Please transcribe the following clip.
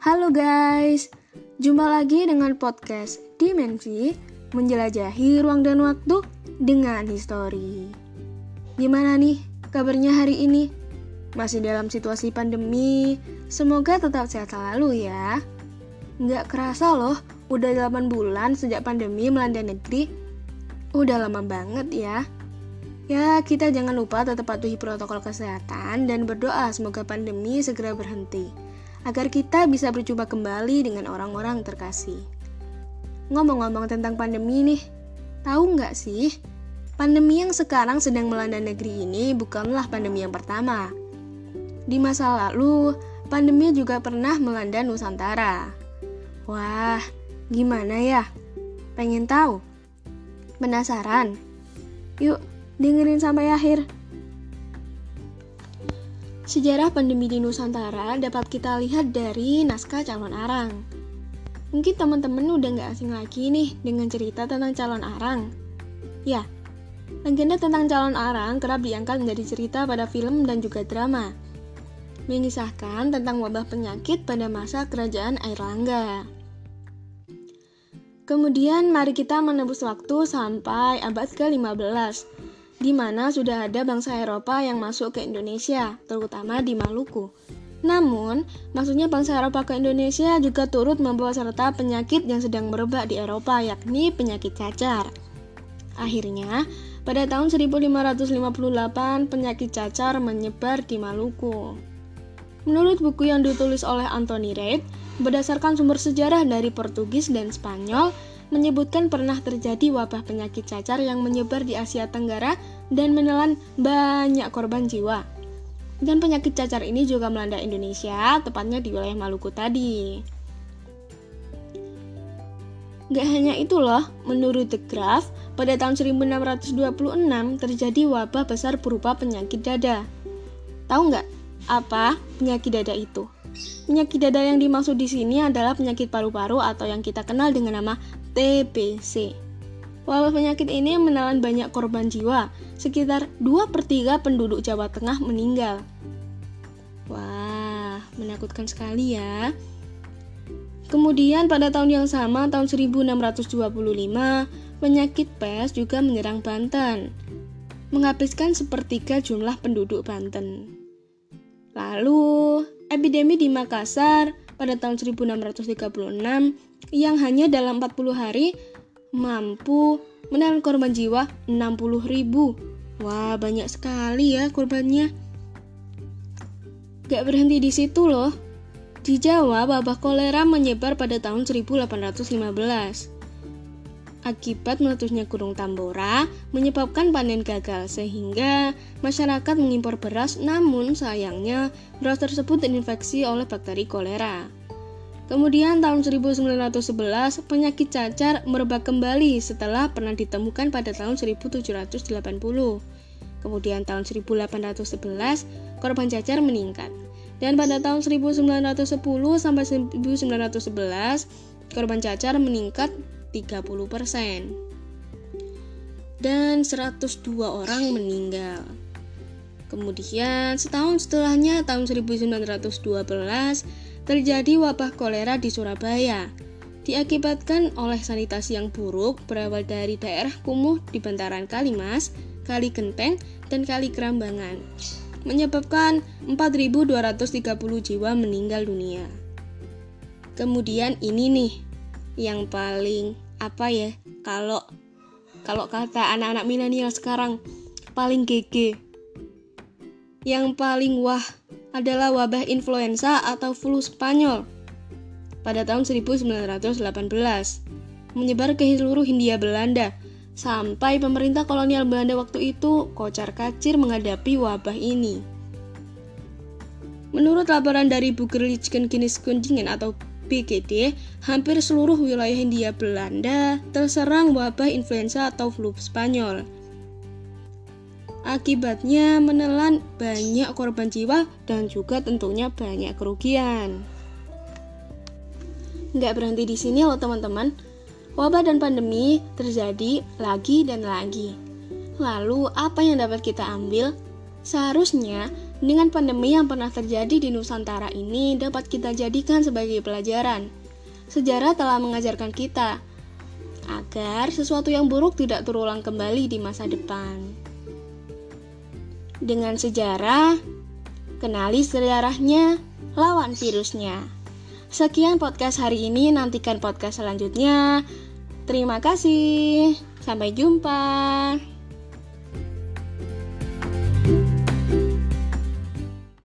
Halo guys, jumpa lagi dengan podcast Dimensi Menjelajahi Ruang dan Waktu dengan Histori. Gimana nih kabarnya hari ini? Masih dalam situasi pandemi, semoga tetap sehat selalu ya. Nggak kerasa loh, udah 8 bulan sejak pandemi melanda negeri. Udah lama banget ya. Ya, kita jangan lupa tetap patuhi protokol kesehatan dan berdoa semoga pandemi segera berhenti agar kita bisa berjumpa kembali dengan orang-orang terkasih. Ngomong-ngomong tentang pandemi nih, tahu nggak sih? Pandemi yang sekarang sedang melanda negeri ini bukanlah pandemi yang pertama. Di masa lalu, pandemi juga pernah melanda Nusantara. Wah, gimana ya? Pengen tahu? Penasaran? Yuk, dengerin sampai akhir. Sejarah pandemi di Nusantara dapat kita lihat dari naskah calon arang. Mungkin teman-teman udah nggak asing lagi nih dengan cerita tentang calon arang. Ya, legenda tentang calon arang kerap diangkat menjadi cerita pada film dan juga drama. Mengisahkan tentang wabah penyakit pada masa kerajaan Airlangga. Kemudian mari kita menebus waktu sampai abad ke-15 di mana sudah ada bangsa Eropa yang masuk ke Indonesia, terutama di Maluku. Namun, maksudnya bangsa Eropa ke Indonesia juga turut membawa serta penyakit yang sedang merebak di Eropa, yakni penyakit cacar. Akhirnya, pada tahun 1558, penyakit cacar menyebar di Maluku. Menurut buku yang ditulis oleh Anthony Reid, berdasarkan sumber sejarah dari Portugis dan Spanyol, menyebutkan pernah terjadi wabah penyakit cacar yang menyebar di Asia Tenggara dan menelan banyak korban jiwa. Dan penyakit cacar ini juga melanda Indonesia, tepatnya di wilayah Maluku tadi. Gak hanya itu loh, menurut The Graph, pada tahun 1626 terjadi wabah besar berupa penyakit dada. Tahu nggak apa penyakit dada itu? Penyakit dada yang dimaksud di sini adalah penyakit paru-paru atau yang kita kenal dengan nama TBC. Wabah penyakit ini menelan banyak korban jiwa, sekitar 2 per 3 penduduk Jawa Tengah meninggal. Wah, menakutkan sekali ya. Kemudian pada tahun yang sama, tahun 1625, penyakit pes juga menyerang Banten, menghabiskan sepertiga jumlah penduduk Banten. Lalu, epidemi di Makassar pada tahun 1636 yang hanya dalam 40 hari mampu menelan korban jiwa 60 ribu. Wah, banyak sekali ya korbannya. Gak berhenti di situ loh. Di Jawa, wabah kolera menyebar pada tahun 1815 akibat meletusnya Gunung Tambora menyebabkan panen gagal sehingga masyarakat mengimpor beras namun sayangnya beras tersebut terinfeksi oleh bakteri kolera. Kemudian tahun 1911 penyakit cacar merebak kembali setelah pernah ditemukan pada tahun 1780. Kemudian tahun 1811 korban cacar meningkat. Dan pada tahun 1910 sampai 1911 korban cacar meningkat 30%. Dan 102 orang meninggal. Kemudian setahun setelahnya tahun 1912 terjadi wabah kolera di Surabaya. Diakibatkan oleh sanitasi yang buruk berawal dari daerah kumuh di bantaran Kalimas, Kali Genteng, dan Kali Kerambangan, menyebabkan 4.230 jiwa meninggal dunia. Kemudian ini nih yang paling apa ya kalau kalau kata anak-anak milenial sekarang paling GG yang paling wah adalah wabah influenza atau flu Spanyol pada tahun 1918 menyebar ke seluruh Hindia Belanda sampai pemerintah kolonial Belanda waktu itu kocar kacir menghadapi wabah ini. Menurut laporan dari Bukerlichen Kineskundingen atau BGD, hampir seluruh wilayah Hindia Belanda terserang wabah influenza atau flu Spanyol. Akibatnya menelan banyak korban jiwa dan juga tentunya banyak kerugian. Nggak berhenti di sini loh teman-teman. Wabah dan pandemi terjadi lagi dan lagi. Lalu apa yang dapat kita ambil? Seharusnya dengan pandemi yang pernah terjadi di Nusantara ini dapat kita jadikan sebagai pelajaran. Sejarah telah mengajarkan kita agar sesuatu yang buruk tidak terulang kembali di masa depan. Dengan sejarah, kenali sejarahnya, lawan virusnya. Sekian podcast hari ini, nantikan podcast selanjutnya. Terima kasih, sampai jumpa.